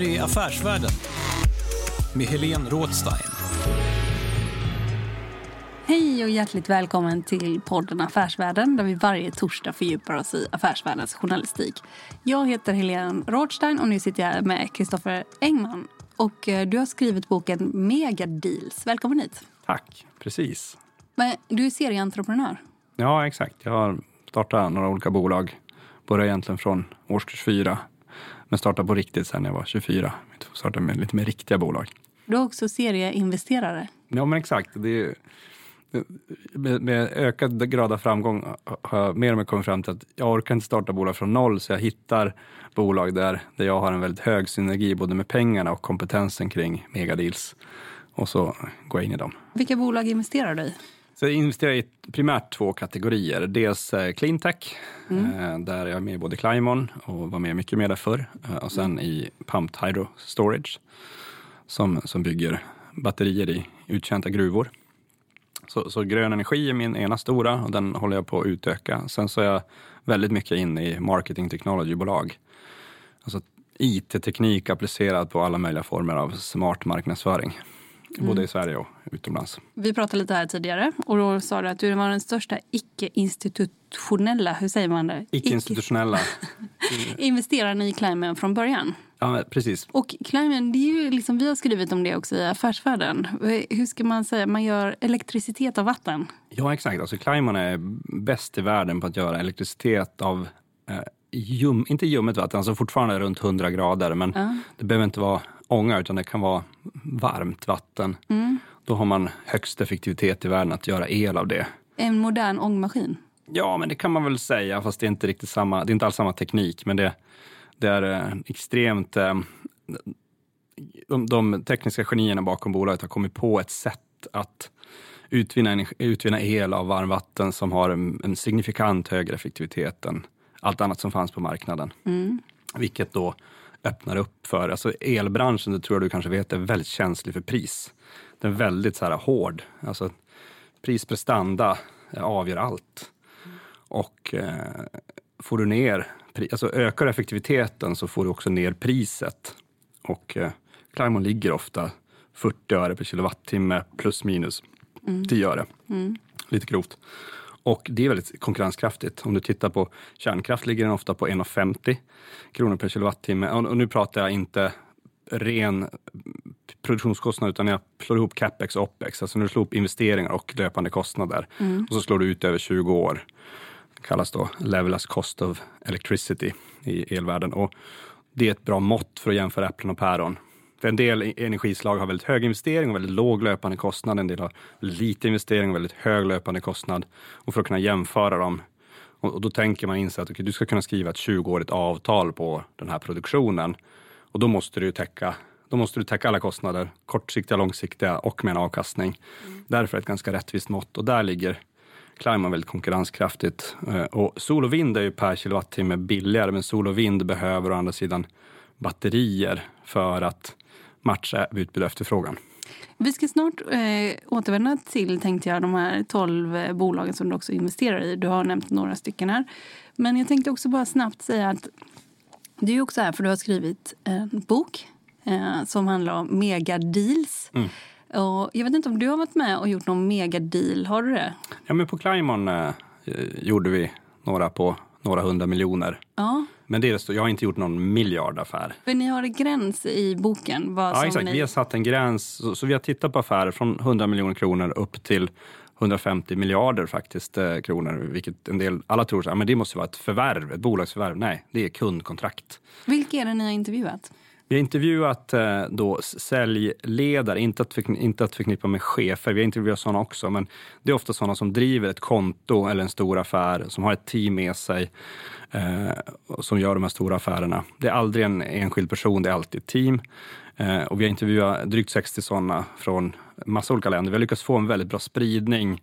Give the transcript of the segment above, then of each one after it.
Här är Affärsvärlden med Helene Rådstein. Hej och hjärtligt välkommen till podden Affärsvärlden där vi varje torsdag fördjupar oss i affärsvärldens journalistik. Jag heter Helene Rådstein och nu sitter jag här med Kristoffer Engman. Och eh, du har skrivit boken Mega Deals. Välkommen hit. Tack, precis. Men du är serieentreprenör. Ja, exakt. Jag har startat några olika bolag. Började egentligen från årskurs fyra. Men startade på riktigt sen jag var 24. Jag startade med lite mer riktiga bolag. Du är också serieinvesterare. Ja, men exakt. Det är, med, med ökad grad av framgång har jag mer och mer kommit fram till att jag orkar inte starta bolag från noll, så jag hittar bolag där, där jag har en väldigt hög synergi både med pengarna och kompetensen kring megadeals. Och så går jag in i dem. Vilka bolag investerar du i? Så jag investerar i primärt två kategorier. Dels eh, cleantech, eh, där jag är med i både Climon och var med mycket mer där förr. Eh, och sen i Pumped Hydro Storage, som, som bygger batterier i uttjänta gruvor. Så, så grön energi är min ena stora och den håller jag på att utöka. Sen så är jag väldigt mycket inne i marketing technology-bolag. Alltså IT-teknik applicerad på alla möjliga former av smart marknadsföring. Både i Sverige och utomlands. Vi pratade lite här tidigare och då sa du att du var den största icke-institutionella, hur säger man det? Icke-institutionella. Investeraren i Climate från början. Ja, precis. Och Climate, det är ju liksom, vi har skrivit om det också i affärsvärlden. Hur ska man säga, man gör elektricitet av vatten? Ja, exakt. Alltså, Climon är bäst i världen på att göra elektricitet av eh, ljum, inte ljummet vatten, alltså fortfarande runt 100 grader, men Ja. det behöver inte vara ånga utan det kan vara varmt vatten. Mm. Då har man högst effektivitet i världen att göra el av det. En modern ångmaskin. Ja, men det kan man väl säga, fast det är inte riktigt samma, det är inte alls samma teknik, men det, det är eh, extremt... Eh, de, de tekniska genierna bakom bolaget har kommit på ett sätt att utvinna, utvinna el av varmvatten som har en, en signifikant högre effektivitet än allt annat som fanns på marknaden. Mm. Vilket då öppnar upp för, alltså elbranschen, det tror jag du kanske vet, är väldigt känslig för pris. Den är väldigt så här hård. Alltså prisprestanda eh, avgör allt. Och eh, får du ner, alltså ökar effektiviteten så får du också ner priset. Och eh, Climon ligger ofta 40 öre per kilowattimme plus minus 10 öre. Lite grovt. Och det är väldigt konkurrenskraftigt. Om du tittar på kärnkraft ligger den ofta på 1,50 kronor per kilowattimme. Och nu pratar jag inte ren produktionskostnad utan jag slår ihop capex och opex. Alltså när du slår ihop investeringar och löpande kostnader. Och så slår du ut över 20 år. Det kallas då level as cost of electricity i elvärlden. Och det är ett bra mått för att jämföra äpplen och päron. För en del e- energislag har väldigt hög investering och väldigt låg löpande kostnad. En del har lite investering och väldigt hög löpande kostnad. Och för att kunna jämföra dem och då tänker man in sig att okay, du ska kunna skriva ett 20-årigt avtal på den här produktionen. Och då måste du täcka, då måste du täcka alla kostnader, kortsiktiga, långsiktiga och med en avkastning. Därför är det ett ganska rättvist mått och där ligger Climate väldigt konkurrenskraftigt. Eh, Och sol och vind är ju per kilowattimme billigare, men sol och vind behöver å andra sidan batterier för att matcha utbud och efterfrågan. Vi ska snart eh, återvända till tänkte jag, de här 12 eh, bolagen som du också investerar i. Du har nämnt några stycken här. Men jag tänkte också bara snabbt säga att du är också här för du har skrivit en bok eh, som handlar om megadeals. Mm. Och jag vet inte om du har varit med och gjort någon megadeal. Har du det? Ja, men på Climon eh, gjorde vi några på några hundra miljoner. Ja. Men det är så- jag har inte gjort någon miljardaffär. För ni har en gräns i boken. Vad Ja, exakt. Ni... Vi har satt en gräns. Så, så vi har tittat på affärer från 100 miljoner kronor upp till 150 miljarder faktiskt eh, kronor. Vilket en del, alla tror att det måste vara ett förvärv, ett bolagsförvärv. Nej, det är kundkontrakt. Vilka är det ni har intervjuat? Vi har intervjuat eh, då säljledare, inte att, inte att förknippa med chefer. Vi har intervjuat sådana också, men det är ofta sådana som driver ett konto eller en stor affär, som har ett team med sig, eh, som gör de här stora affärerna. Det är aldrig en enskild person, det är alltid ett team. Eh, och vi har intervjuat drygt 60 sådana från massa olika länder. Vi har lyckats få en väldigt bra spridning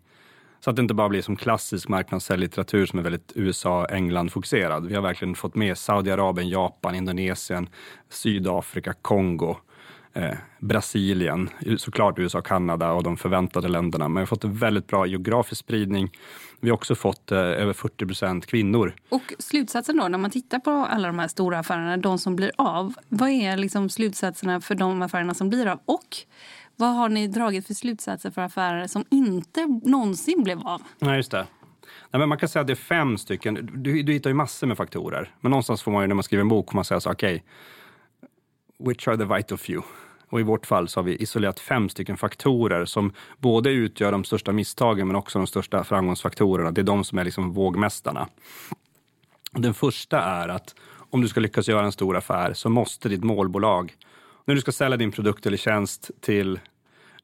så att det inte bara blir som klassisk marknadssäljlitteratur som är väldigt USA-England-fokuserad. Vi har verkligen fått med Saudiarabien, Japan, Indonesien, Sydafrika, Kongo, eh, Brasilien, såklart USA, Kanada och de förväntade länderna. Men vi har fått en väldigt bra geografisk spridning. Vi har också fått eh, över 40 procent kvinnor. Och slutsatsen då, när man tittar på alla de här stora affärerna, de som blir av. Vad är liksom slutsatserna för de affärerna som blir av? Och vad har ni dragit för slutsatser för affärer som inte någonsin blev av? Nej, just det. Nej, men man kan säga att det är fem stycken. Du, du hittar ju massor med faktorer. Men någonstans får man ju när man skriver en bok, får man säga så okej, which are the vital few? Och i vårt fall så har vi isolerat fem stycken faktorer som både utgör de största misstagen men också de största framgångsfaktorerna. Det är de som är liksom vågmästarna. Den första är att om du ska lyckas göra en stor affär så måste ditt målbolag, när du ska sälja din produkt eller tjänst till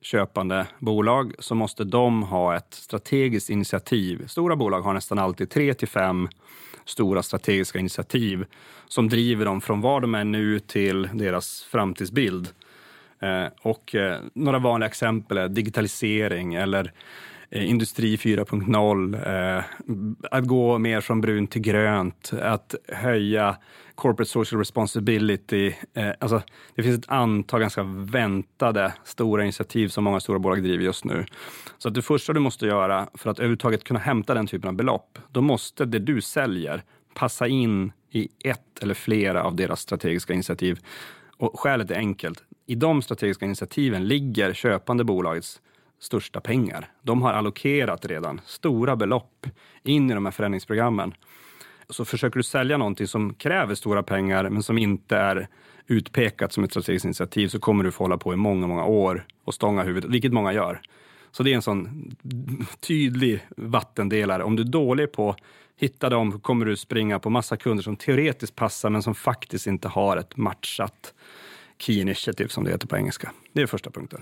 köpande bolag så måste de ha ett strategiskt initiativ. Stora bolag har nästan alltid tre till fem stora strategiska initiativ som driver dem från var de är nu till deras framtidsbild. Eh, och eh, några vanliga exempel är digitalisering eller eh, industri 4.0, eh, att gå mer från brunt till grönt, att höja corporate social responsibility. Eh, alltså, det finns ett antal ganska väntade stora initiativ som många stora bolag driver just nu. Så att det första du måste göra för att överhuvudtaget kunna hämta den typen av belopp, då måste det du säljer passa in i ett eller flera av deras strategiska initiativ. Och skälet är enkelt. I de strategiska initiativen ligger köpande bolagets största pengar. De har allokerat redan stora belopp in i de här förändringsprogrammen. Så försöker du sälja någonting som kräver stora pengar men som inte är utpekat som ett strategiskt initiativ så kommer du få hålla på i många, många år och stånga huvudet, vilket många gör. Så det är en sån tydlig vattendelare. Om du är dålig på att hitta dem kommer du springa på massa kunder som teoretiskt passar men som faktiskt inte har ett matchat key initiative som det heter på engelska. Det är första punkten.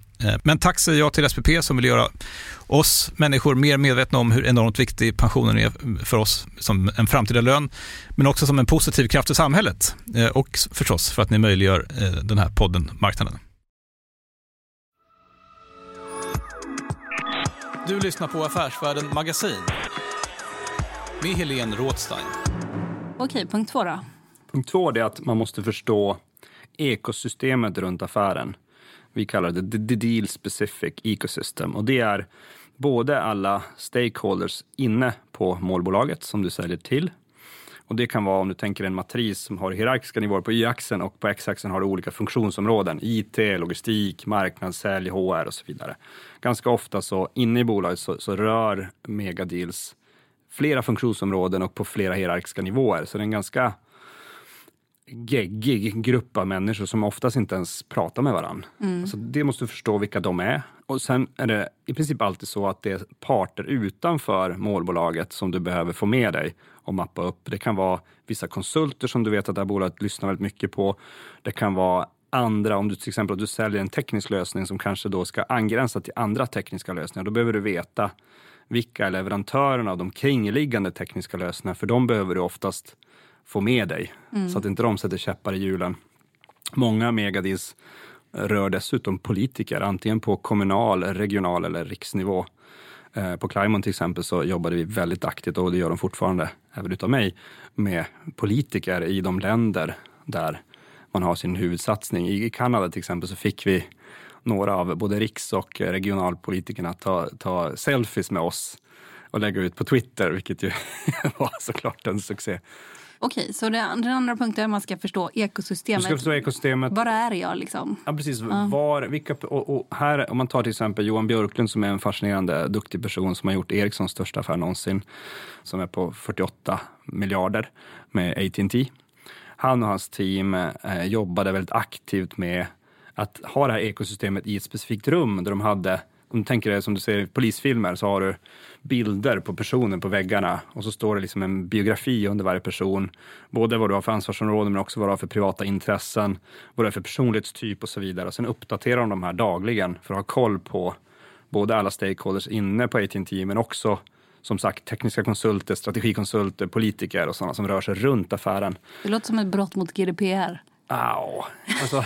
men tack säger jag till SPP som vill göra oss människor mer medvetna om hur enormt viktig pensionen är för oss som en framtida lön, men också som en positiv kraft i samhället. Eh, och förstås för att ni möjliggör eh, den här podden Marknaden. Du lyssnar på Affärsvärlden Magasin med Helene Rådstein. Okej, punkt två då. Punkt två är att man måste förstå ekosystemet runt affären. Vi kallar det the deal specific ecosystem och det är både alla stakeholders inne på målbolaget som du säljer till. Och det kan vara om du tänker en matris som har hierarkiska nivåer på y-axeln och på x-axeln har du olika funktionsområden. IT, logistik, marknad, sälj, HR och så vidare. Ganska ofta så inne i bolaget så, så rör megadeals flera funktionsområden och på flera hierarkiska nivåer. Så det är en ganska geggig grupp av människor som oftast inte ens pratar med varandra. Mm. Så det måste du förstå vilka de är. Och sen är det i princip alltid så att det är parter utanför målbolaget som du behöver få med dig och mappa upp. Det kan vara vissa konsulter som du vet att det här bolaget lyssnar väldigt mycket på. Det kan vara andra, om du till exempel du säljer en teknisk lösning som kanske då ska angränsa till andra tekniska lösningar, då behöver du veta vilka är leverantörerna av de kringliggande tekniska lösningarna, för de behöver du oftast få med dig mm. så att inte de sätter käppar i hjulen. Många megadis rör dessutom politiker, antingen på kommunal, regional eller riksnivå. Eh, på Climon till exempel så jobbade vi väldigt aktivt, och det gör de fortfarande, även utav mig, med politiker i de länder där man har sin huvudsatsning. I Kanada till exempel så fick vi några av både riks och regionalpolitikerna ta, ta selfies med oss och lägga ut på Twitter, vilket ju var såklart en succé. Okej, så det, den andra punkten är att man ska förstå ekosystemet. Du ska förstå ekosystemet. Var är jag liksom? Ja, precis. Ja. Var, vilka, och, och, här, om man tar till exempel Johan Björklund som är en fascinerande, duktig person som har gjort Ericssons största affär någonsin, som är på 48 miljarder med AT&T. Han och hans team eh, jobbade väldigt aktivt med att ha det här ekosystemet i ett specifikt rum där de hade om du tänker dig som du ser i polisfilmer så har du bilder på personen på väggarna och så står det liksom en biografi under varje person. Både vad du har för ansvarsområde men också vad du har för privata intressen, vad du har för personlighetstyp och så vidare. Och sen uppdaterar de de här dagligen för att ha koll på både alla stakeholders inne på AT&T men också som sagt tekniska konsulter, strategikonsulter, politiker och sådana som rör sig runt affären. Det låter som ett brott mot GDPR. Au, alltså.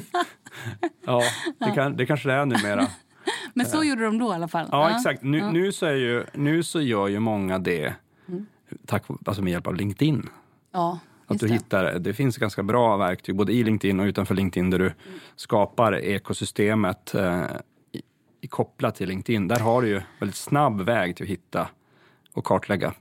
ja, det, kan, det kanske det är numera. Men så gjorde de då i alla fall? Ja, exakt. Nu, ja. nu, så, är ju, nu så gör ju många det mm. tack, alltså med hjälp av LinkedIn. Ja, att du det. Hittar, det finns ganska bra verktyg både i LinkedIn och utanför LinkedIn där du mm. skapar ekosystemet eh, i, kopplat till LinkedIn. Där har du ju väldigt snabb väg till att hitta och kartlägga.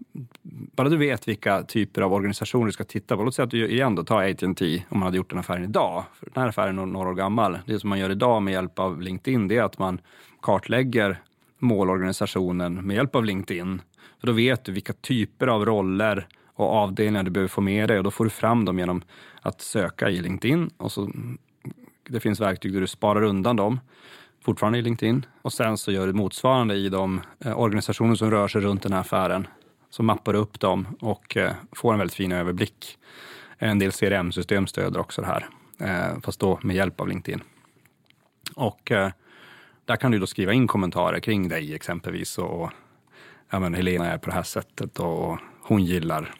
Bara du vet vilka typer av organisationer du ska titta på. Låt säga att du igen då, tar AT&T om man hade gjort den affären idag. För den här affären är några år gammal. Det som man gör idag med hjälp av LinkedIn det är att man kartlägger målorganisationen med hjälp av LinkedIn. För då vet du vilka typer av roller och avdelningar du behöver få med dig och då får du fram dem genom att söka i LinkedIn. Och så, det finns verktyg där du sparar undan dem fortfarande i LinkedIn. Och sen så gör du motsvarande i de eh, organisationer som rör sig runt den här affären. Så mappar du upp dem och eh, får en väldigt fin överblick. En del CRM-system stöder också det här, eh, fast då med hjälp av LinkedIn. Och där kan du då skriva in kommentarer kring dig exempelvis. Och, ja, men Helena är på det här sättet och hon gillar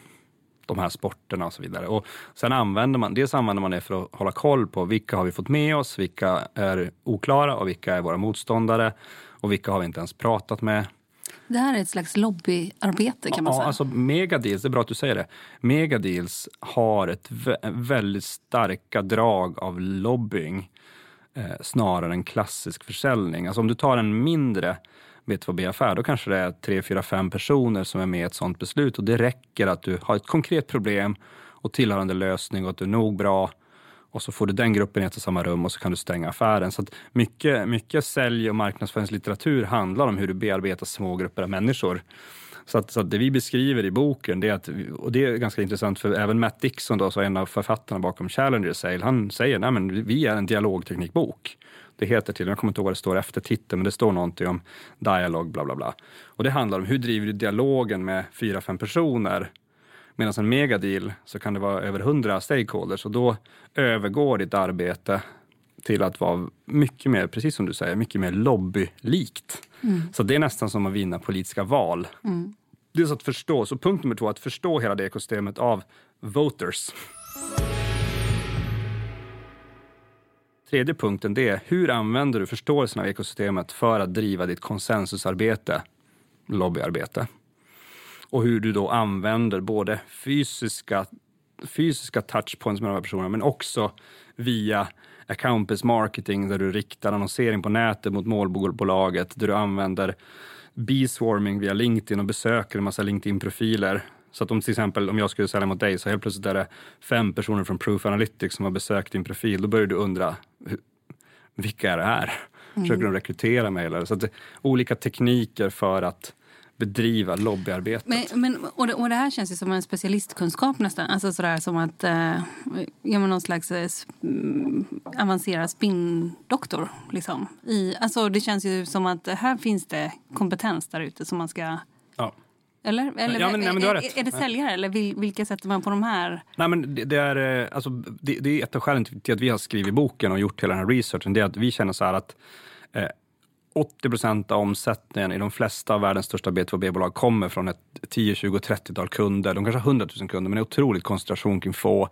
de här sporterna och så vidare. Och sen använder man, dels använder man det för att hålla koll på vilka har vi fått med oss, vilka är oklara och vilka är våra motståndare och vilka har vi inte ens pratat med. Det här är ett slags lobbyarbete kan man ja, säga. Alltså megadeals, det är bra att du säger det. Megadeals har ett väldigt starka drag av lobbying eh, snarare än klassisk försäljning. Alltså om du tar en mindre B2B-affär, då kanske det är tre, fyra, fem personer som är med i ett sånt beslut och det räcker att du har ett konkret problem och tillhörande lösning och att du är nog bra och så får du den gruppen i ett och samma rum och så kan du stänga affären. Så mycket, mycket sälj och marknadsföringslitteratur handlar om hur du bearbetar små grupper av människor. Så, att, så att det vi beskriver i boken, det är att, och det är ganska intressant för även Matt Dixon, då, så en av författarna bakom Challenger Sale, han säger att vi är en dialogteknikbok. Det heter till, jag kommer inte ihåg vad det står efter titeln, men det står någonting om dialog, bla bla bla. Och det handlar om hur driver du dialogen med fyra, fem personer? Medan en megadeal så kan det vara över hundra stakeholders och då övergår ditt arbete till att vara mycket mer, precis som du säger, mycket mer lobbylikt. Mm. Så det är nästan som att vinna politiska val. Mm. Dels att förstå. Så punkt nummer två, att förstå hela det ekosystemet av voters. Tredje punkten det är hur använder du förståelsen av ekosystemet för att driva ditt konsensusarbete, lobbyarbete? Och hur du då använder både fysiska, fysiska touchpoints med de här personerna men också via account-based marketing där du riktar annonsering på nätet mot målbolaget, där du använder B-swarming via LinkedIn och besöker en massa LinkedIn-profiler. Så att om till exempel om jag skulle sälja mot dig så helt plötsligt är det fem personer från Proof Analytics som har besökt din profil. Då börjar du undra, vilka är det här? Försöker mm. de rekrytera mig? Eller? Så att olika tekniker för att bedriva lobbyarbetet. Men, men, och, det, och det här känns ju som en specialistkunskap nästan. Alltså sådär som att eh, göra någon slags eh, avancerad spinndoktor. Liksom. I, alltså det känns ju som att här finns det kompetens där ute som man ska... Ja. Eller? eller ja, men, nej, men är, är, det säljare eller vilka sätter man på de här? Nej, men det, det är, eh, alltså, det, det, är ett av skälen till att vi har skrivit boken och gjort hela den här researchen. Det är att vi känner så här att eh, 80 procent av omsättningen i de flesta av världens största B2B-bolag kommer från ett 10, 20, 30-tal kunder. De kanske har 100 000 kunder, men det är otroligt koncentration kring få.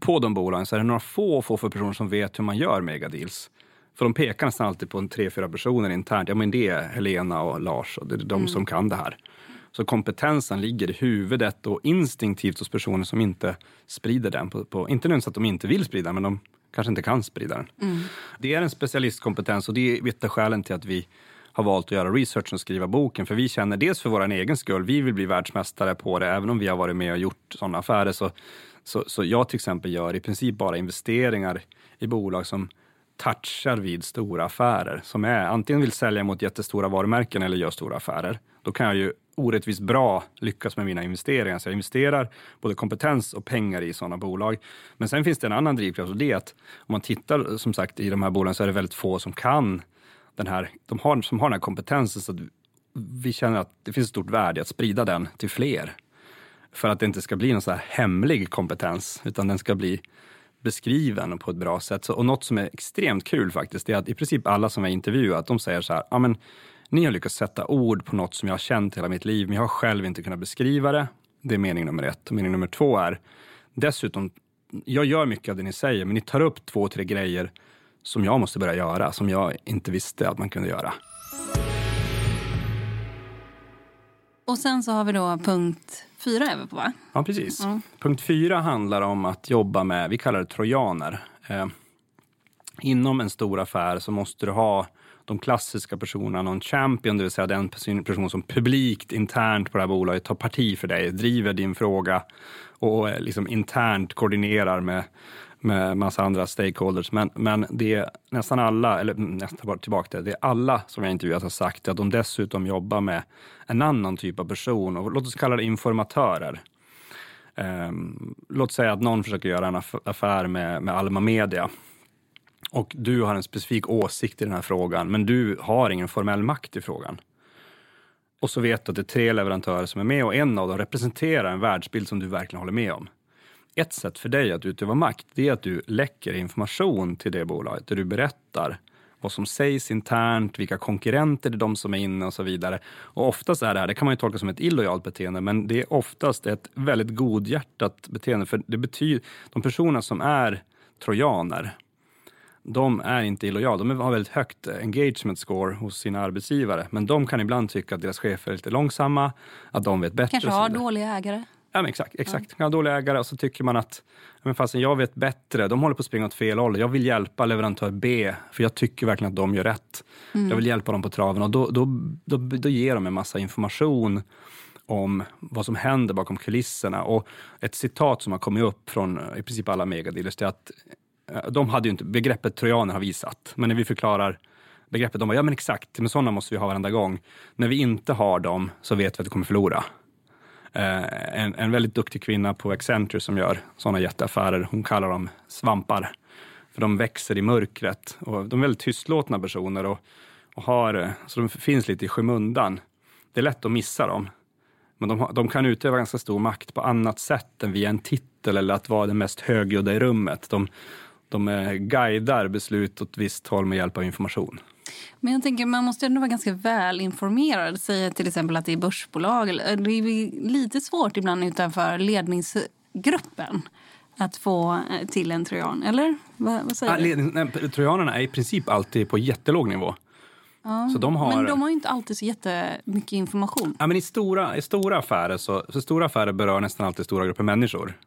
På de bolagen så är det några få, få för personer som vet hur man gör megadeals. För de pekar nästan alltid på en tre, fyra personer internt. Ja, men det är Helena och Lars och det är de mm. som kan det här. Så kompetensen ligger i huvudet och instinktivt hos personer som inte sprider den. På, på, inte nödvändigtvis att de inte vill sprida men de kanske inte kan sprida den. Mm. Det är en specialistkompetens och det är ett av skälen till att vi har valt att göra research och skriva boken. För vi känner dels för vår egen skull, vi vill bli världsmästare på det, även om vi har varit med och gjort sådana affärer. Så, så, så jag till exempel gör i princip bara investeringar i bolag som touchar vid stora affärer. Som är antingen vill sälja mot jättestora varumärken eller gör stora affärer. Då kan jag ju orättvist bra lyckas med mina investeringar. Så jag investerar både kompetens och pengar i sådana bolag. Men sen finns det en annan drivkraft och det är att om man tittar som sagt i de här bolagen så är det väldigt få som kan den här, de har, som har den här kompetensen. Så att vi känner att det finns ett stort värde att sprida den till fler. För att det inte ska bli någon så här hemlig kompetens, utan den ska bli beskriven på ett bra sätt. Så, och något som är extremt kul faktiskt, är att i princip alla som jag intervjuat, de säger så här, ja men ni har lyckats sätta ord på något som jag har känt hela mitt liv, men jag har själv inte kunnat beskriva det. Det är mening nummer ett. Och mening nummer två är, dessutom, jag gör mycket av det ni säger, men ni tar upp två, tre grejer som jag måste börja göra, som jag inte visste att man kunde göra. Och sen så har vi då punkt fyra över på, va? Ja, precis. Mm. Punkt fyra handlar om att jobba med, vi kallar det trojaner. Eh, inom en stor affär så måste du ha de klassiska personerna, någon champion, det vill säga den person som publikt internt på det här bolaget tar parti för dig, driver din fråga och eh, liksom internt koordinerar med, med massa andra stakeholders. Men, men det är nästan alla, eller nästan bara tillbaka till det, det är alla som jag intervjuat har sagt att de dessutom jobbar med en annan typ av person. Och låt oss kalla det informatörer. Um, låt säga att någon försöker göra en affär med, med Alma Media och du har en specifik åsikt i den här frågan, men du har ingen formell makt i frågan. Och så vet du att det är tre leverantörer som är med och en av dem representerar en världsbild som du verkligen håller med om. Ett sätt för dig att utöva makt, det är att du läcker information till det bolaget, där du berättar vad som sägs internt, vilka konkurrenter det är de som är inne och så vidare. Och oftast är det här, det kan man ju tolka som ett illojalt beteende, men det är oftast ett väldigt godhjärtat beteende. För det betyder, de personer som är trojaner, de är inte illojala. De har väldigt högt engagement score hos sina arbetsgivare. Men de kan ibland tycka att deras chefer är lite långsamma, att de vet bättre. Kanske har dåliga ägare. Ja, men exakt. exakt. Ja. dåliga ägare och så tycker man att men fastän jag vet bättre, de håller på att springa åt fel håll. Jag vill hjälpa leverantör B, för jag tycker verkligen att de gör rätt. Mm. Jag vill hjälpa dem på traven och då, då, då, då ger de en massa information om vad som händer bakom kulisserna. Och ett citat som har kommit upp från i princip alla megadealers är att Eh, de hade ju inte, begreppet trojaner har vi satt, men när vi förklarar begreppet, de bara, ja men exakt, men sådana måste vi ha varenda gång. När vi inte har dem så vet vi att vi kommer förlora. Eh, en, en väldigt duktig kvinna på Accenture som gör sådana jätteaffärer, hon kallar dem svampar. För de växer i mörkret och de är väldigt tystlåtna personer och, och har, eh, så de finns lite i skymundan. Det är lätt att missa dem. Men de, de, kan utöva ganska stor makt på annat sätt än via en titel eller att vara den mest högljudda i rummet. De, de guidar beslut åt visst håll med hjälp av information. Men jag tänker, man måste ändå vara ganska välinformerad. Säga till exempel att det är börsbolag. Det är lite svårt ibland utanför ledningsgruppen att få eh, till en trojan, eller? Vad, vad säger ah, ledning, nej, trojanerna är i princip alltid på jättelåg nivå. Ja, så de har... Men de har ju inte alltid så jättemycket information. Ja, men i, stora, I stora affärer så, så stora affärer berör nästan alltid stora grupper människor.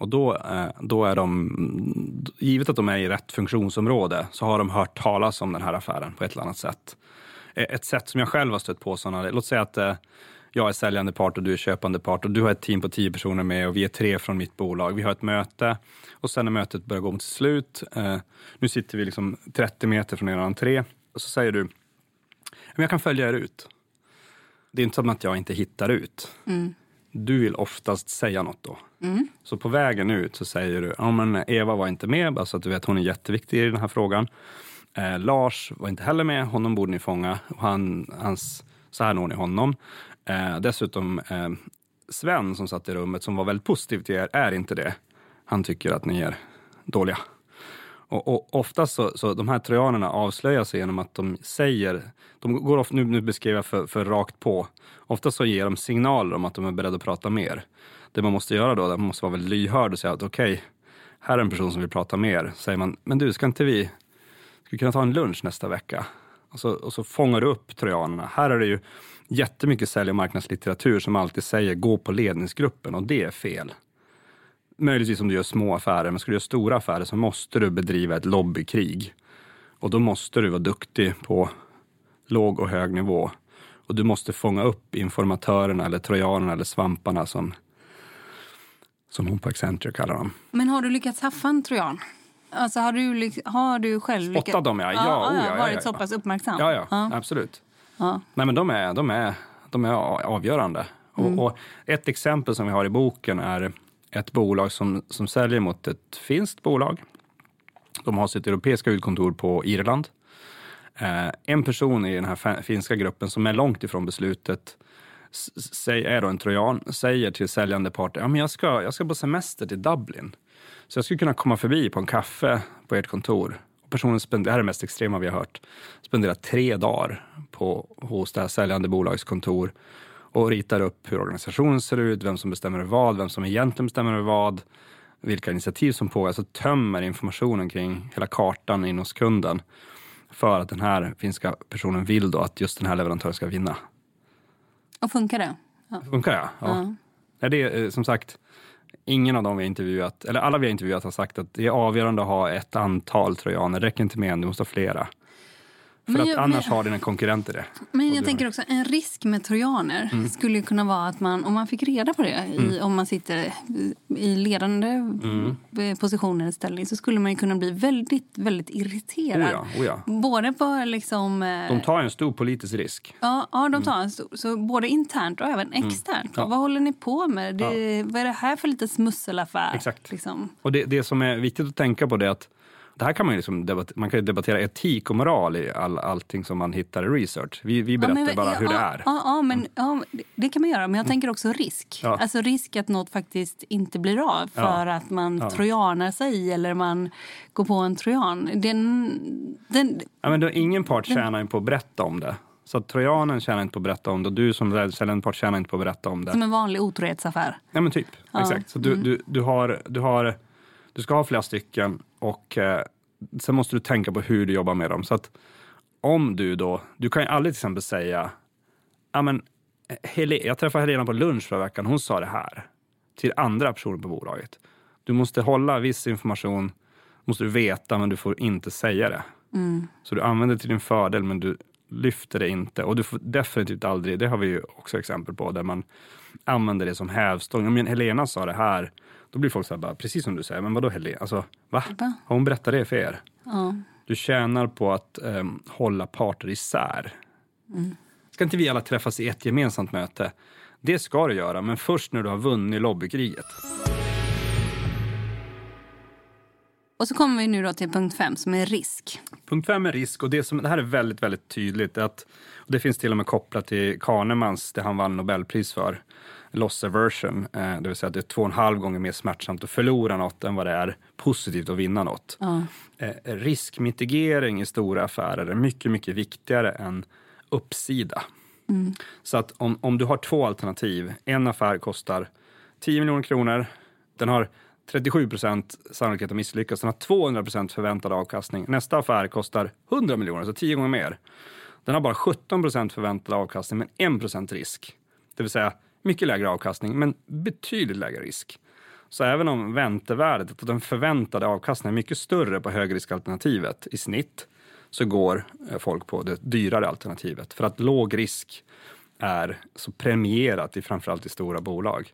Och då, eh, då är de, givet att de är i rätt funktionsområde, så har de hört talas om den här affären på ett eller annat sätt. E, ett sätt som jag själv har stött på sådana, låt säga att eh, jag är säljande part och du är köpande part och du har ett team på tio personer med och vi är tre från mitt bolag. Vi har ett möte och sen när mötet börjar gå mot slut, eh, nu sitter vi liksom 30 meter från er entré och så säger du, jag kan följa er ut. Det är inte som att jag inte hittar ut. Mm. Du vill oftast säga något då. Mm. Så på vägen ut så säger du, ja men Eva var inte med, bara så att du vet hon är jätteviktig i den här frågan. Eh, Lars var inte heller med, honom borde ni fånga. Han, hans, så här når ni honom. Eh, dessutom eh, Sven som satt i rummet, som var väldigt positiv till er, är inte det. Han tycker att ni är dåliga. Och, och oftast så, så de här trojanerna avslöjar sig genom att de säger, de går ofta, nu, nu beskriver jag för, för rakt på, ofta så ger de signaler om att de är beredda att prata mer. Det man måste göra då, man måste vara väldigt lyhörd och säga att okej, okay, här är en person som vill prata mer. Säger man, men du, ska inte vi, ska vi kunna ta en lunch nästa vecka? Och så, och så fångar du upp trojanerna. Här är det ju jättemycket sälj och marknadslitteratur som alltid säger gå på ledningsgruppen och det är fel. Möjligtvis om du gör små affärer, men ska du göra stora affärer så måste du bedriva ett lobbykrig. Och då måste du vara duktig på låg och hög nivå. Och du måste fånga upp informatörerna eller trojanerna eller svamparna som, som hon på Accenture kallar dem. Men har du lyckats haffa en trojan? Alltså har du, har du själv lyckats? Spottat dem ja. Ja, ja, oh, ja, varit ja, så pass uppmärksam? Ja, ja, absolut. Nej, men de är, de är, de är avgörande. Mm. Och, och, ett exempel som vi har i boken är ett bolag som, som säljer mot ett finskt bolag. De har sitt europeiska huvudkontor på Irland. Eh, en person i den här finska gruppen som är långt ifrån beslutet är då en trojan, säger till säljande part ja, jag, ska, jag ska på semester till Dublin. Så jag skulle kunna komma förbi på en kaffe på ert kontor. Och personen spenderar, det här är det mest extrema vi har hört, spenderar tre dagar på, hos det här säljande bolagets kontor och ritar upp hur organisationen ser ut, vem som bestämmer vad, vem som egentligen bestämmer vad, vilka initiativ som pågår. Alltså tömmer informationen kring hela kartan in hos kunden för att den här finska personen vill då att just den här leverantören ska vinna. Och funkar det? Ja. Funkar det? Ja. ja. Det är eh, som sagt, ingen av dem vi har intervjuat, eller alla vi har intervjuat har sagt att det är avgörande att ha ett antal trojaner. Det räcker inte med en, du måste ha flera. För men att annars men, har dina konkurrenter det. Men jag tänker också, en risk med trojaner mm. skulle kunna vara att man, om man fick reda på det, mm. i, om man sitter i ledande mm. positioner i ställning, så skulle man kunna bli väldigt, väldigt irriterad. Oh ja, oh ja. Både på liksom... Eh, de tar en stor politisk risk. Ja, ja de tar en stor, så både internt och även mm. externt. Ja. Vad håller ni på med? Det, Vad är det här för lite smusselaffär? Exakt. Liksom? Och det, det som är viktigt att tänka på det är att det här kan man ju liksom debattera, man kan ju debattera etik och moral i all, allting som man hittar i research. Vi, vi berättar ja, men, bara hur ja, det är. Ja, men, ja, det kan man göra. Men jag tänker också risk. Alltså risk att något faktiskt inte blir av för att man ja. trojanar sig eller man går på en trojan. Den, den, ja, men då, ingen part den, tjänar på att berätta om det. Så att trojanen tjänar inte på att berätta om det och du som säljande part tjänar inte på att berätta om det. Som en vanlig otrohetsaffär? Ja men typ, exakt. Så du, mm. du, du, har, du har du ska ha flera stycken och eh, sen måste du tänka på hur du jobbar med dem. Så att om du då, du kan ju aldrig till exempel säga, ja men jag träffade Helena på lunch förra veckan, hon sa det här till andra personer på bolaget. Du måste hålla viss information, måste du veta, men du får inte säga det. Mm. Så du använder det till din fördel, men du lyfter det inte. Och du får definitivt aldrig, det har vi ju också exempel på, där man använder det som hävstång. Men Helena sa det här, då blir folk så här, bara, precis som du säger, men vadå Helene? Alltså, va? va? Har hon berättat det för er? Ja. Du tjänar på att um, hålla parter isär. Mm. Ska inte vi alla träffas i ett gemensamt möte? Det ska du göra, men först när du har vunnit lobbykriget. Och så kommer vi nu då till punkt fem som är risk. Punkt fem är risk och det, som, det här är väldigt, väldigt tydligt. Att, och det finns till och med kopplat till Kahnemans, det han vann Nobelpris för, loss aversion. Eh, det vill säga att det är två och en halv gånger mer smärtsamt att förlora något än vad det är positivt att vinna något. Ja. Eh, riskmitigering i stora affärer är mycket, mycket viktigare än uppsida. Så att om, om du har två alternativ, en affär kostar 10 miljoner kronor, den har 37 procent sannolikhet att misslyckas, den har 200 procent förväntad avkastning. Nästa affär kostar 100 miljoner, så 10 gånger mer. Den har bara 17 procent förväntad avkastning, men 1 procent risk. Det vill säga mycket lägre avkastning, men betydligt lägre risk. Så även om väntevärdet, och den förväntade avkastningen är mycket större på högriskalternativet i snitt, så går eh, folk på det dyrare alternativet. För att låg risk är så premierat i framförallt i stora bolag.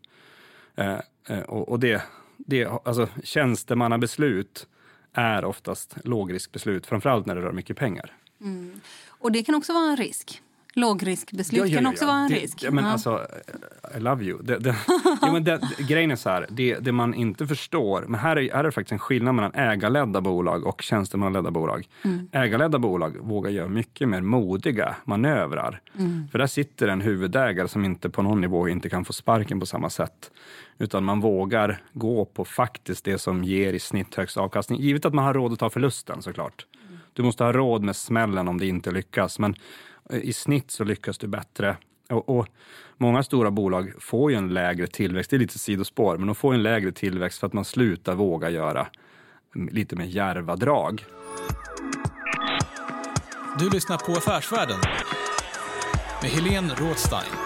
Eh, eh, och och det, det, alltså, tjänstemannabeslut är oftast lågriskbeslut, framförallt när det rör mycket pengar. Mm. Och det kan också vara en risk. Lågriskbeslut kan också vara en det, risk. Ja, men Ja. alltså, I love you. Det, det, ja, men det, grejen är så här, det, det man inte förstår, men här är, här är det faktiskt en skillnad mellan ägarledda bolag och tjänstemannaledda bolag. Mm. Ägarledda bolag vågar göra mycket mer modiga manövrar. Mm. För där sitter en huvudägare som inte på någon nivå inte kan få sparken på samma sätt. Utan man vågar gå på faktiskt det som ger i snitt högst avkastning. Givet att man har råd att ta förlusten såklart. Du måste ha råd med smällen om det inte lyckas. Men i snitt så lyckas du bättre. Och, och många stora bolag får ju en lägre tillväxt. Det är lite sidospår, men de får en lägre tillväxt för att man slutar våga göra lite mer djärva drag. Du lyssnar på Affärsvärlden med Helene Rådstein.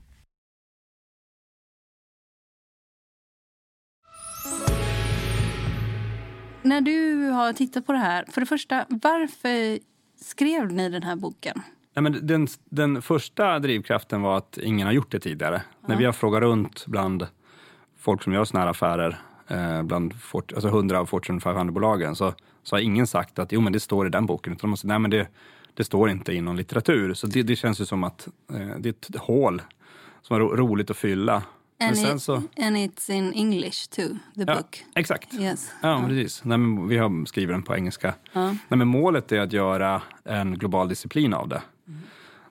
När du har tittat på det här, för det första, varför skrev ni den här boken? Nej, men den, den första drivkraften var att ingen har gjort det tidigare. När vi har frågat runt bland folk som gör såna här affärer, eh, bland fort, alltså 100 av Fortune 500-bolagen, så, så har ingen sagt att jo, men det står i den boken. Utan de har sagt, nej men det, det står inte i någon litteratur. Så det, det känns ju som att eh, det är ett hål som är ro, roligt att fylla. Men And, sen it, så, and it's in English too, the ja, book. exakt. Yes. Ja, precis. Nej, men vi har skrivit den på engelska. Ja. Nej, men målet är att göra en global disciplin av det.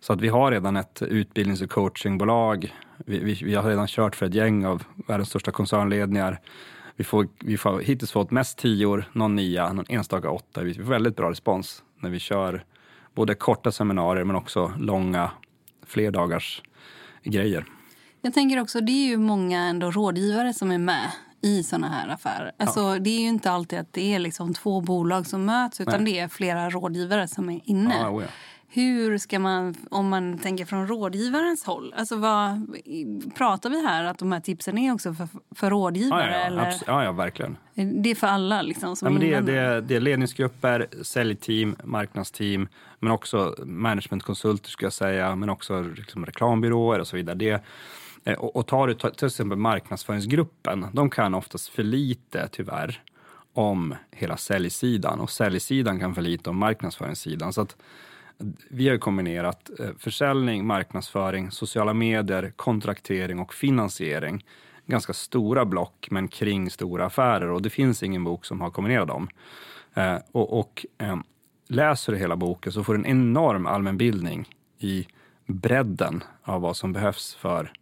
Så att vi har redan ett utbildnings och coachingbolag. Vi, vi, vi har redan kört för ett gäng av världens största koncernledningar. Vi får, vi får hittills fått mest tior, någon nia, någon enstaka åtta. Vi får väldigt bra respons när vi kör både korta seminarier men också långa, fler dagars grejer. Jag tänker också, det är ju många ändå rådgivare som är med i såna här affärer. Alltså, Det är ju inte alltid att det är liksom två bolag som möts utan Nej. det är flera rådgivare som är inne. Ja, oh ja. Hur ska man, om man tänker från rådgivarens håll, alltså vad, pratar vi här att de här tipsen är också för, för Ja, rådgivare? ja, ja, eller? ja, ja, verkligen. Det är för alla liksom som Ja, men det, är, det, är, det är ledningsgrupper, säljteam, marknadsteam, men också managementkonsulter skulle jag säga, men också liksom reklambyråer och så vidare. Det, Eh, och, och tar du ta- till exempel marknadsföringsgruppen, de kan oftast för lite tyvärr om hela säljsidan och säljsidan kan för lite om marknadsföringssidan. Så att eh, vi har kombinerat eh, försäljning, marknadsföring, sociala medier, kontraktering och finansiering. Ganska stora block, men kring stora affärer. Och det finns ingen bok som har kombinerat dem. Och, och läser du hela boken så får du en enorm allmänbildning i bredden av vad som behövs för,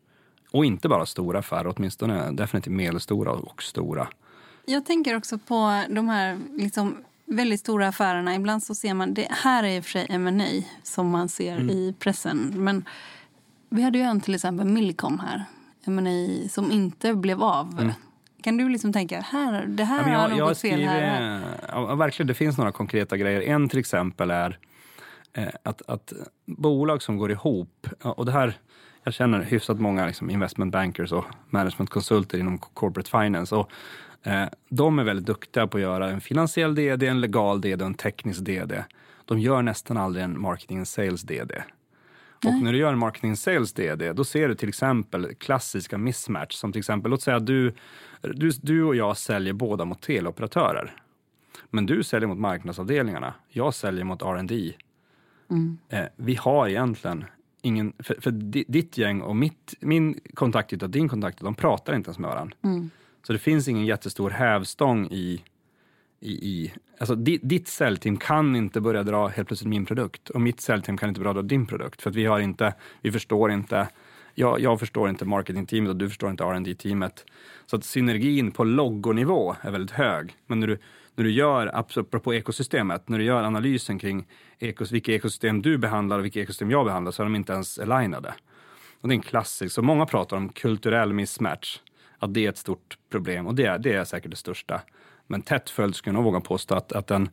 och inte bara stora affärer, åtminstone definitivt medelstora och stora. Jag tänker också på de här liksom väldigt stora affärerna. Ibland så ser man, det här är i och för sig M&A som man ser mm. i pressen. Men vi hade ju en till exempel Millicom här, M&A som inte blev av. Mm. Kan du liksom tänka, här, det här ja, jag, har gått fel här? Ja, verkligen, det finns några konkreta grejer. En till exempel är eh, att, att bolag som går ihop, och det här jag känner hyfsat många liksom investment bankers och managementkonsulter inom corporate finance. Och Eh, de är väldigt duktiga på att göra en finansiell DD, en legal DD och en teknisk DD. De gör nästan aldrig en marketing and sales DD. Och när du gör en marketing and sales DD, då ser du till exempel klassiska mismatch. Som till exempel, låt säga att du, du, du och jag säljer båda mot teleoperatörer. Men du säljer mot marknadsavdelningarna. Jag säljer mot R&D. Mm. Eh, vi har egentligen ingen... För, för ditt gäng och mitt, min kontaktyta och din kontaktyta, de pratar inte ens med varandra. Mm. Så det finns ingen jättestor hävstång i... i, i alltså ditt, ditt säljteam kan inte börja dra helt plötsligt min produkt och mitt säljteam kan inte börja dra din produkt. För att vi har inte, vi förstår inte, jag, jag förstår inte marketingteamet och du förstår inte rd teamet Så att synergin på logonivå är väldigt hög. Men när du, när du gör, apropå ekosystemet, när du gör analysen kring ekos, vilka ekosystem du behandlar och vilka ekosystem jag behandlar så är de inte ens alignade. Och det är en klassisk, så många pratar om kulturell mismatch att det är ett stort problem och det är, det är säkert det största. Men tätt följt skulle jag nog våga påstå att, att en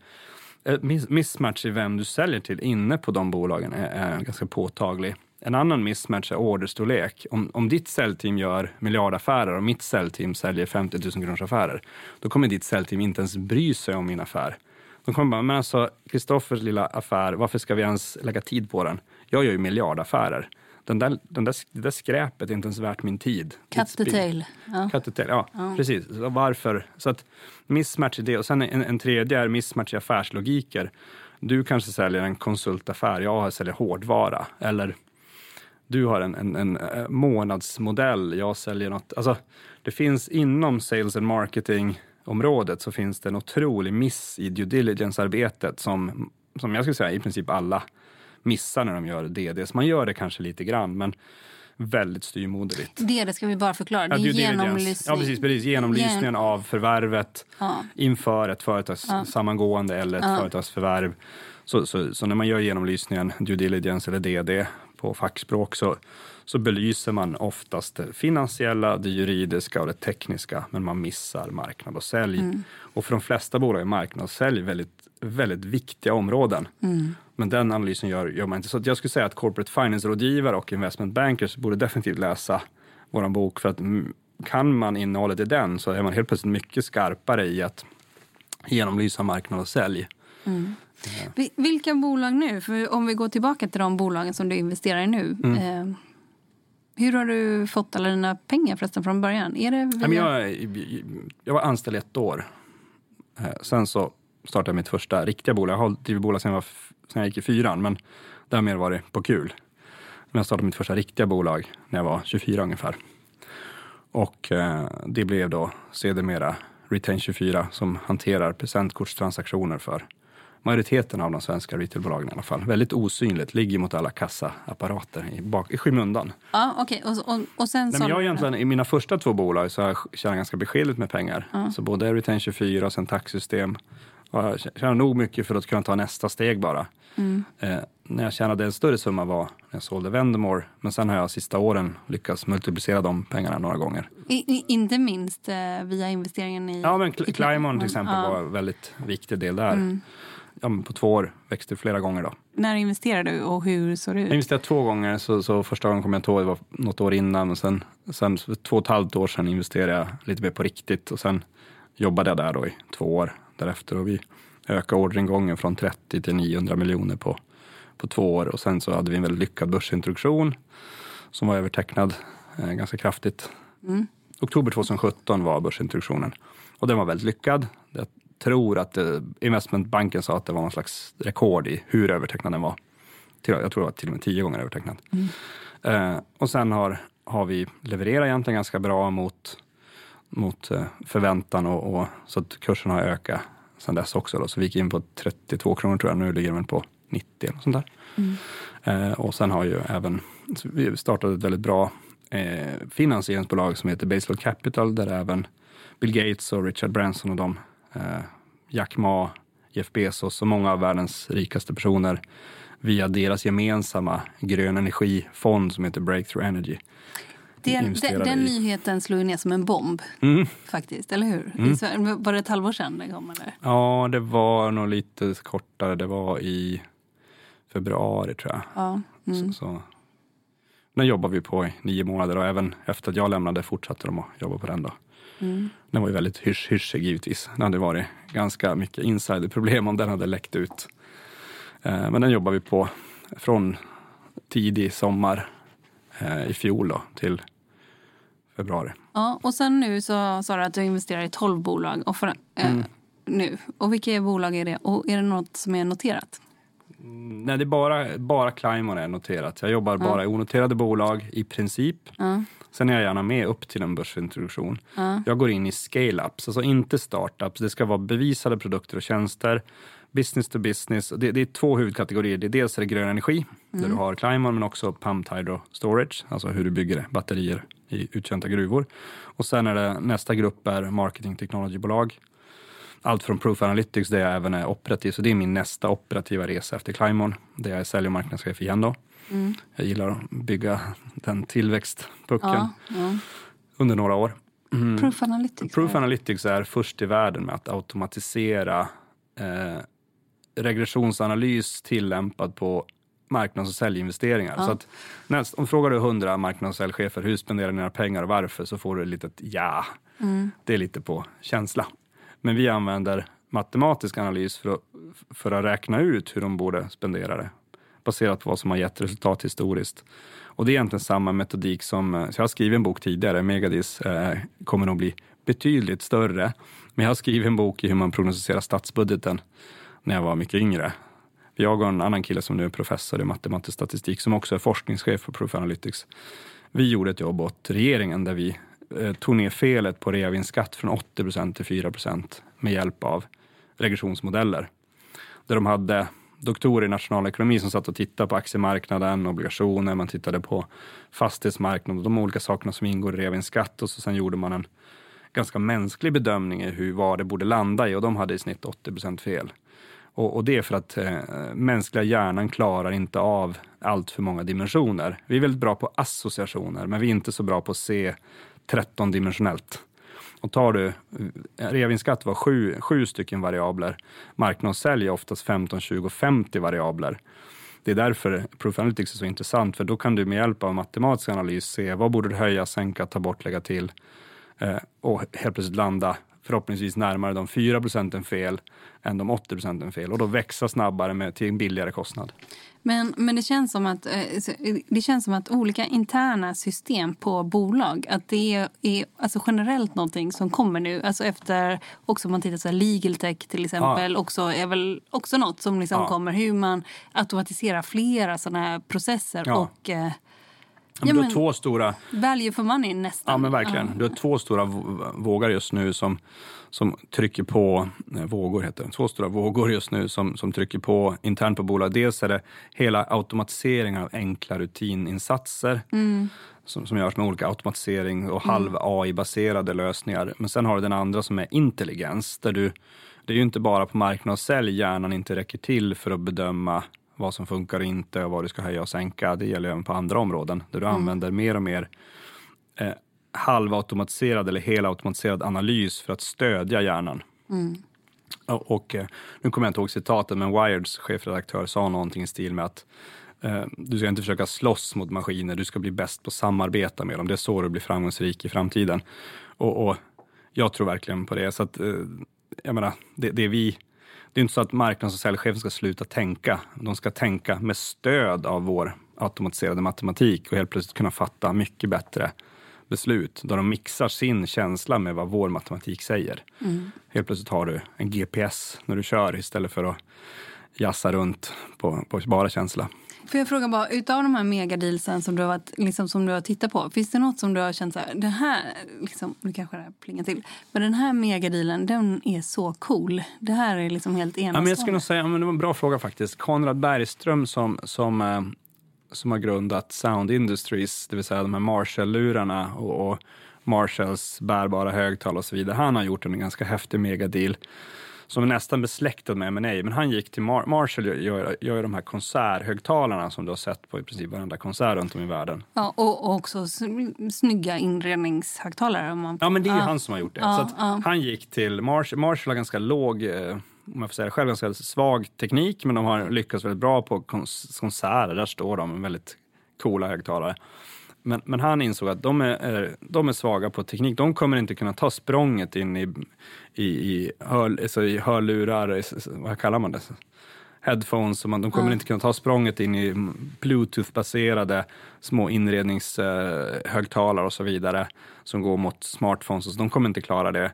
mismatch i vem du säljer till inne på de bolagen är, är ganska påtaglig. En annan mismatch är orderstorlek. Om, om ditt säljteam gör miljardaffärer och mitt säljteam säljer 50 000 kronors affärer, då kommer ditt säljteam inte ens bry sig om min affär. De kommer bara, men alltså Kristoffers lilla affär, varför ska vi ens lägga tid på den? Jag gör ju miljardaffärer den där, den där, det där skräpet är inte ens värt min tid. Cut the tail. Ja. Cut the tail, ja, ja. precis. Så varför? Så att mismatch i det. Och sen en, en tredje är mismatch i affärslogiker. Du kanske säljer en konsultaffär, jag säljer hårdvara. Eller du har en, en, en eh, månadsmodell, jag säljer något. Alltså, det finns inom sales and marketing området så finns det en otrolig miss i due diligence-arbetet som, som jag skulle säga i princip alla missar när de gör DDs. Man gör det kanske lite grann, men väldigt styrmoderligt. Det, det ska vi bara förklara. Det är ja, genomlysning. Ja, precis, precis. Genomlysningen Gen av förvärvet ja. inför ett företagssammangående ja. eller ett ja. företagsförvärv. Så, så, så, när man gör genomlysningen, due diligence eller DD på fackspråk, så, så belyser man oftast det finansiella, det juridiska och det tekniska, men man missar marknad och sälj. Mm. Och för de flesta bolag är marknad och sälj väldigt väldigt viktiga områden. Mm. Men den analysen gör, gör man inte. Så jag skulle säga att corporate finance-rådgivare och investment bankers borde definitivt läsa vår bok. För att kan man innehållet i den så är man helt plötsligt mycket skarpare i att genomlysa marknad och sälj. Mm. Ja. Vilka bolag nu? För om vi går tillbaka till de bolagen som du investerar i nu. Mm. Eh, hur har du fått alla dina pengar förresten från början? Är det via... jag, jag var anställd ett år. Eh, sen så startade mitt första riktiga bolag. Jag har drivit bolag sedan jag, var, sedan jag gick i fyran, men det har mer varit på kul. Men jag startade mitt första riktiga bolag när jag var 24 ungefär. Och eh, det blev då sedermera Retain 24 som hanterar presentkortstransaktioner för majoriteten av de svenska retailbolagen i alla fall. Väldigt osynligt, ligger mot alla kassaapparater i, bak, i skymundan. Ja, okay. och, och, och sen Nej, men jag egentligen, I mina första två bolag så har jag tjänat ganska beskedligt med pengar. Ja. Så både Retain 24 och sen taxsystem jag tjänade nog mycket för att kunna ta nästa steg bara. Mm. Eh, när jag tjänade en större summa var när jag sålde Vendemore. Men sen har jag sista åren lyckats multiplicera de pengarna några gånger. I, inte minst eh, via investeringen i... Ja, men Climon till exempel ja. var en väldigt viktig del där. Mm. Ja, på två år växte flera gånger. Då. När investerade du och hur såg det ut? Jag investerade två gånger. Så, så första gången kom jag inte ihåg, det var något år innan. Men sen, sen två och ett halvt år sedan investerade jag lite mer på riktigt. Och sen jobbade jag där då i två år därefter. Och vi ökade orderingången från 30 till 900 miljoner på, på två år. Och sen så hade vi en väldigt lyckad börsintroduktion som var övertecknad eh, ganska kraftigt. Mm. Oktober 2017 var börsintroduktionen och den var väldigt lyckad. Det tror att eh, investmentbanken sa att det var någon slags rekord i hur övertecknad den var. Jag tror det var till och med tio gånger övertecknad. Eh, och sen har, har vi levererat egentligen ganska bra mot, mot eh, förväntan och, och, så att kursen har ökat sen dess också. Då. Så vi gick in på 32 kronor tror jag, nu ligger den på 90 eller sånt där. Eh, och sen har ju även, vi startade ett väldigt bra eh, finansieringsbolag som heter Baseload Capital där även Bill Gates och Richard Branson och de, Jack Ma, Jeff Bezos och många av världens rikaste personer via deras gemensamma grön energifond som heter Breakthrough Energy. Den, den, den nyheten slog ner som en bomb, Mm. faktiskt. Eller hur? Sverige- Var det ett halvår sedan det kom? Eller? Ja, det var nog lite kortare. Det var i februari tror jag. Ja. Mm. Så, så. Den jobbade vi på i nio månader och även efter att jag lämnade fortsatte de att jobba på den. Då. Mm. Den var ju väldigt hysch hyschig givetvis. Det hade varit ganska mycket insiderproblem om den hade läckt ut. Eh, men den jobbar vi på från tidig sommar eh, i fjol då, till februari. Ja, och sen nu så sa du att du investerar i 12 bolag. Och för, eh, Mm. nu. Och vilka bolag är det? Och är det något som är noterat? Nej, det är bara, bara Climon är noterat. Jag jobbar bara i onoterade bolag i princip. Ja. Sen är jag gärna med upp till en börsintroduktion. Ja. Jag går in i scale-ups, alltså inte startups. Det ska vara bevisade produkter och tjänster. Business to business. Det, det är två huvudkategorier. Det är dels är det grön energi, där du har Climon, men också pumped hydro storage, alltså hur du bygger batterier i uttjänta gruvor. Och sen är det nästa grupp är marketing technology-bolag. Allt från Proof Analytics där jag även är operativ, så det är min nästa operativa resa efter Climon, där jag är sälj och marknadschef igen då. Jag gillar att bygga den tillväxtpucken Ja, ja. under några år. Mm. Proof Analytics. Proof Analytics är först i världen med att automatisera eh, regressionsanalys tillämpad på marknads och säljinvesteringar. Så att, näst, om frågar du 100 marknads och säljchefer hur spenderar ni era pengar och varför så får du ett litet ja. Det är lite på känsla. Men vi använder matematisk analys för att, för att räkna ut hur de borde spendera det baserat på vad som har gett resultat historiskt. Och det är egentligen samma metodik som, eh, så jag har skrivit en bok tidigare, Megadis eh, kommer nog bli betydligt större. Men jag har skrivit en bok i hur man prognostiserar statsbudgeten när jag var mycket yngre. Jag och en annan kille som nu är professor i matematisk statistik som också är forskningschef på Proof Analytics. Vi gjorde ett jobb åt regeringen där vi Eh, tog ner felet på reavinstskatt från 80 procent till 4 procent med hjälp av regressionsmodeller. Där de hade doktorer i nationalekonomi som satt och tittade på aktiemarknaden, obligationer, man tittade på fastighetsmarknaden och de olika sakerna som ingår i reavinstskatt och så sen gjorde man en ganska mänsklig bedömning i hur, vad det borde landa i och de hade i snitt 80 procent fel. Och, och det är för att eh, mänskliga hjärnan klarar inte av allt för många dimensioner. Vi är väldigt bra på associationer, men vi är inte så bra på att se 13-dimensionellt. Och tar du, eh, reavinstskatt var sju, sju stycken variabler. Marknadssälj är oftast 15, 20, 50 variabler. Det är därför Proof Analytics är så intressant, för då kan du med hjälp av matematisk analys se vad borde du höja, sänka, ta bort, lägga till eh, och helt plötsligt landa förhoppningsvis närmare de 4 procenten fel än de 80 procenten fel och då växa snabbare med, till en billigare kostnad. Men, men det, känns som att, eh, så- det känns som att olika interna system på bolag, att det är, är alltså generellt någonting som kommer nu. Alltså efter, också om man tittar på legal tech till exempel, också, är väl också något som liksom Ja. kommer. Hur man automatiserar flera sådana här processer Ja. och eh, Ja, men du har två stora value for money nästan. Ja, men verkligen. Du har två stora vå- vågar just nu som, som trycker på, nej, vågor heter det, två stora vågor just nu som, som trycker på internt på bolag. Dels är det hela automatiseringen av enkla rutininsatser som, som görs med olika automatisering och halv AI-baserade lösningar. Men sen har du den andra som är intelligens, där du, det är ju inte bara på marknad och sälj hjärnan inte räcker till för att bedöma vad som funkar och inte och vad du ska höja och sänka. Det gäller även på andra områden där du använder mer och mer eh, halvautomatiserad eller helautomatiserad analys för att stödja hjärnan. Och, och eh, nu kommer jag inte ihåg citatet, men Wireds chefredaktör sa någonting i stil med att eh, du ska inte försöka slåss mot maskiner, du ska bli bäst på att samarbeta med dem. Det är så du blir framgångsrik i framtiden. Och, och jag tror verkligen på det. Så att, eh, jag menar, det, det vi det är inte så att marknads och säljchefen ska sluta tänka. De ska tänka med stöd av vår automatiserade matematik och helt plötsligt kunna fatta mycket bättre beslut. Där de mixar sin känsla med vad vår matematik säger. Mm. Helt plötsligt har du en GPS när du kör istället för att jassa runt på, på bara känsla. Får jag fråga bara, utav de här megadealsen som du har, varit, liksom, som du har tittat på, finns det något som du har känt så här, det här, liksom, nu kanske det här plingar till, men den här megadealen, den är så cool. Det här är liksom helt enastående. Ja, men jag skulle nog säga, men det var en bra fråga faktiskt. Konrad Bergström som, som, eh, som har grundat Sound Industries, det vill säga de här Marshall-lurarna och, och Marshalls bärbara högtalare och så vidare. Han har gjort en ganska häftig megadeal som är nästan besläktad med M&A. Men han gick till Mar Marshall gör, gör de här konserthögtalarna som du har sett på i princip varenda konsert runt om i världen. Ja, och, och också snygga inredningshögtalare. Man... Ja, men det är ju han som har gjort det. Ja, så ja. Han gick till Marshall. Marshall har ganska låg, eh, om jag får säga det själv, ganska svag teknik, men de har lyckats väldigt bra på kons konserter. Där står de med väldigt coola högtalare. Men, men han insåg att de är, de är svaga på teknik. De kommer inte kunna ta språnget in i, i, i, hör, alltså i hörlurar, vad kallar man det? Headphones. De kommer Mm. inte kunna ta språnget in i bluetooth-baserade små inredningshögtalare och så vidare som går mot smartphones. Så de kommer inte klara det.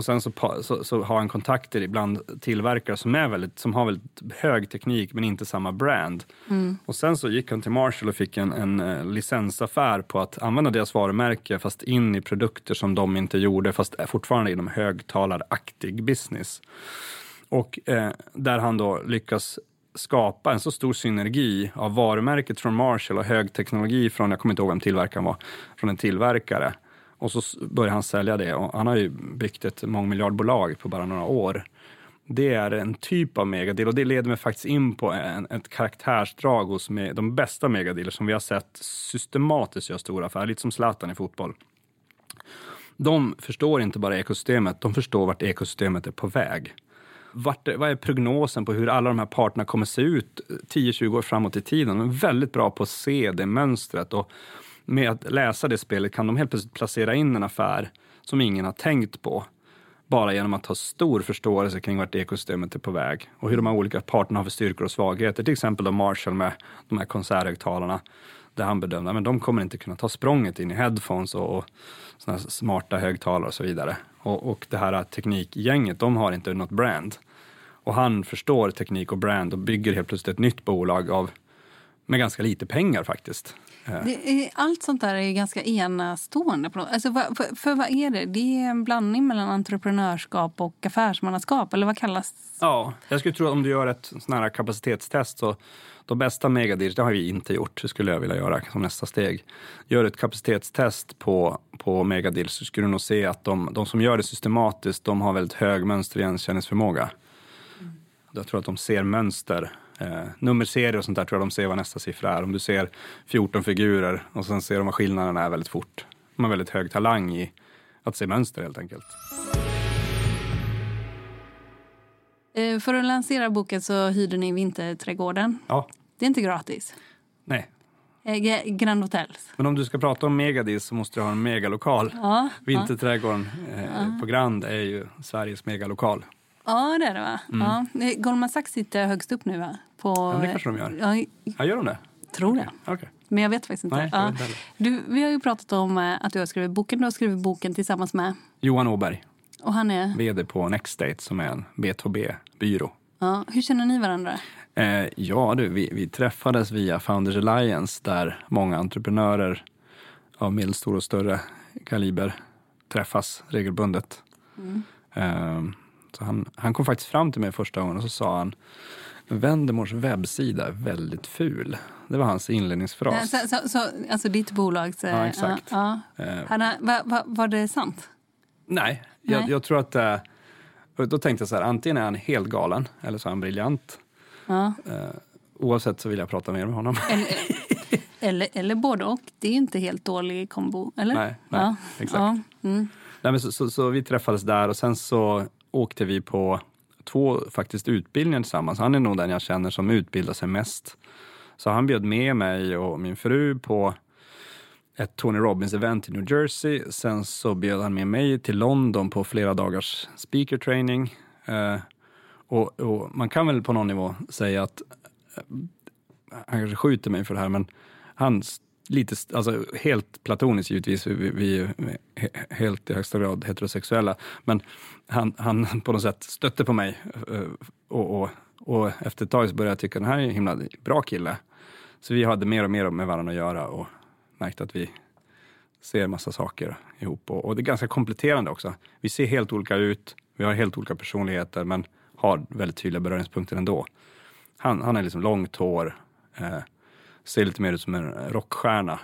Och sen så, så, så har han kontakter ibland tillverkare som, är väldigt, som har väldigt hög teknik men inte samma brand. Och sen så gick han till Marshall och fick en, en eh, licensaffär på att använda deras varumärke fast in i produkter som de inte gjorde fast fortfarande inom högtalaraktig business. Och eh, där han då lyckas skapa en så stor synergi av varumärket från Marshall och högteknologi från, jag kommer inte ihåg vem tillverkaren var, från en tillverkare. Och så börjar han sälja det och han har ju byggt ett mångmiljardbolag på bara några år. Det är en typ av megadeal och det leder mig faktiskt in på en, ett karaktärsdrag hos med, de bästa megadealer som vi har sett systematiskt göra stora affärer, lite som Zlatan i fotboll. De förstår inte bara ekosystemet, de förstår vart ekosystemet är på väg. Vart, vad är prognosen på hur alla de här parterna kommer se ut 10-20 år framåt i tiden? De är väldigt bra på att se det mönstret och med att läsa det spelet kan de helt plötsligt placera in en affär som ingen har tänkt på. Bara genom att ha stor förståelse kring vart ekosystemet är på väg och hur de här olika parterna har för styrkor och svagheter. Till exempel då Marshall med de här konserthögtalarna där han bedömde att de kommer inte kunna ta språnget in i headphones och, och såna här smarta högtalare och så vidare. Och, och det här teknikgänget, de har inte något brand. Och han förstår teknik och brand och bygger helt plötsligt ett nytt bolag av, med ganska lite pengar faktiskt. Eh, Det är, allt sånt där är ganska enastående. På något. Alltså, för, för vad är det? Det är en blandning mellan entreprenörskap och affärsmannaskap. Eller vad kallas Ja, jag skulle tro att om du gör ett sån här kapacitetstest så de bästa megadeals, det har vi inte gjort, det skulle jag vilja göra som nästa steg. Gör ett kapacitetstest på, på megadeals så skulle du nog se att de, de som gör det systematiskt, de har väldigt hög mönsterigenkänningsförmåga. Jag tror att de ser mönster. Eh, nummerserier och sånt där tror jag de ser vad nästa siffra är. Om du ser 14 figurer och sen ser de vad skillnaderna är väldigt fort. De har väldigt hög talang i att se mönster helt enkelt. Eh, För att lansera boken så hyrde ni Vinterträdgården. Ja, Det är inte gratis. nej. Eh, Grand Hotels. Men om du ska prata om megadis så måste du ha en megalokal. Ja, Vinterträdgården eh, på Grand är ju Sveriges megalokal. Ja det är det va? Ja. Eh, Goldman Sachs sitter högst upp nu va? På, Mm. Ja, det kanske de gör. Ja, Ja, gör de det? tror det. Okej. Men jag vet faktiskt inte. Nej, ja. inte du, vi har ju pratat om eh, att du har skrivit boken. Du har skrivit boken tillsammans med... Johan Åberg, Och han är... vd på Nextdate som är en B2B-byrå. Ja, hur känner ni varandra? Eh, ja du, vi, vi träffades via Founders Alliance där många entreprenörer av medelstor och större kaliber träffas regelbundet. Eh, så han, han kom faktiskt fram till mig första gången och så sa han Vendemors webbsida är väldigt ful. Det var hans inledningsfras. Så, så, så, alltså ditt bolags... Ja, exakt. Ja, ja. Eh, Han va, va, var det sant? Nej, jag, Nej. jag tror att... Eh, då tänkte jag så här, antingen är han helt galen eller så är han briljant. Ja. Eh, oavsett så vill jag prata mer med honom. Eller, eller, eller både och. Det är inte helt dålig kombo, eller? Nej, nej, ja. exakt. Ja. Mm. Nej, men så, så, så vi träffades där och sen så åkte vi på två faktiskt utbildningar tillsammans. Han är nog den jag känner som utbildar sig mest. Så han bjöd med mig och min fru på ett Tony Robbins-event i New Jersey. Sen så bjöd han med mig till London på flera dagars speaker training. Eh, och, och man kan väl på någon nivå säga att, eh, han kanske skjuter mig för det här, men han lite, alltså helt platoniskt givetvis, vi, vi är helt i högsta grad heterosexuella. Men han, han på något sätt stötte på mig eh, och, och, och efter ett tag så började jag tycka den här är en himla bra kille. Så vi hade mer och mer med varandra att göra och märkte att vi ser massa saker ihop. Och, och det är ganska kompletterande också. Vi ser helt olika ut, vi har helt olika personligheter men har väldigt tydliga beröringspunkter ändå. Han, han är liksom långt hår, eh, ser lite mer ut som en rockstjärna.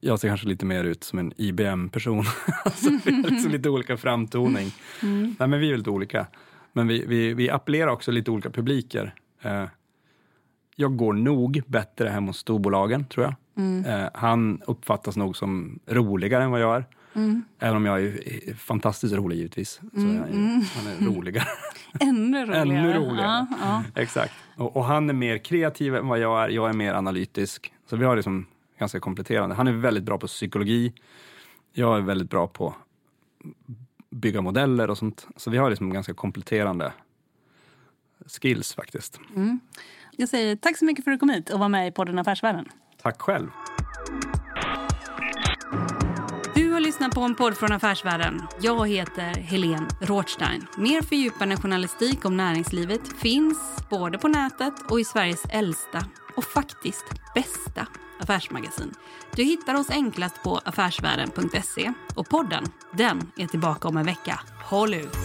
Jag ser kanske lite mer ut som en IBM-person. alltså, vi har liksom lite olika framtoning. Mm. Nej, men vi är väldigt olika. Men vi, vi, vi appellerar också lite olika publiker. Eh, jag går nog bättre hem hos storbolagen, tror jag. Mm. Eh, han uppfattas nog som roligare än vad jag är. Mm. Även om jag är fantastiskt rolig givetvis. Så mm. jag, mm. han är roligare. Ännu roligare. Ännu roligare. Ja, ja. Exakt. Och, och, han är mer kreativ än vad jag är. Jag är mer analytisk. Så vi har liksom ganska kompletterande. Han är väldigt bra på psykologi. Jag är väldigt bra på bygga modeller och sånt. Så vi har liksom ganska kompletterande skills faktiskt. Mm. Jag säger tack så mycket för att du kom hit och var med i podden Affärsvärlden. Tack själv. Du har lyssnat på en podd från Affärsvärlden. Jag heter Helene Rothstein. Mer fördjupande journalistik om näringslivet finns både på nätet och i Sveriges äldsta och faktiskt bästa affärsmagasin. Du hittar oss enklast på affärsvärlden.se och podden, den är tillbaka om en vecka. Håll ut!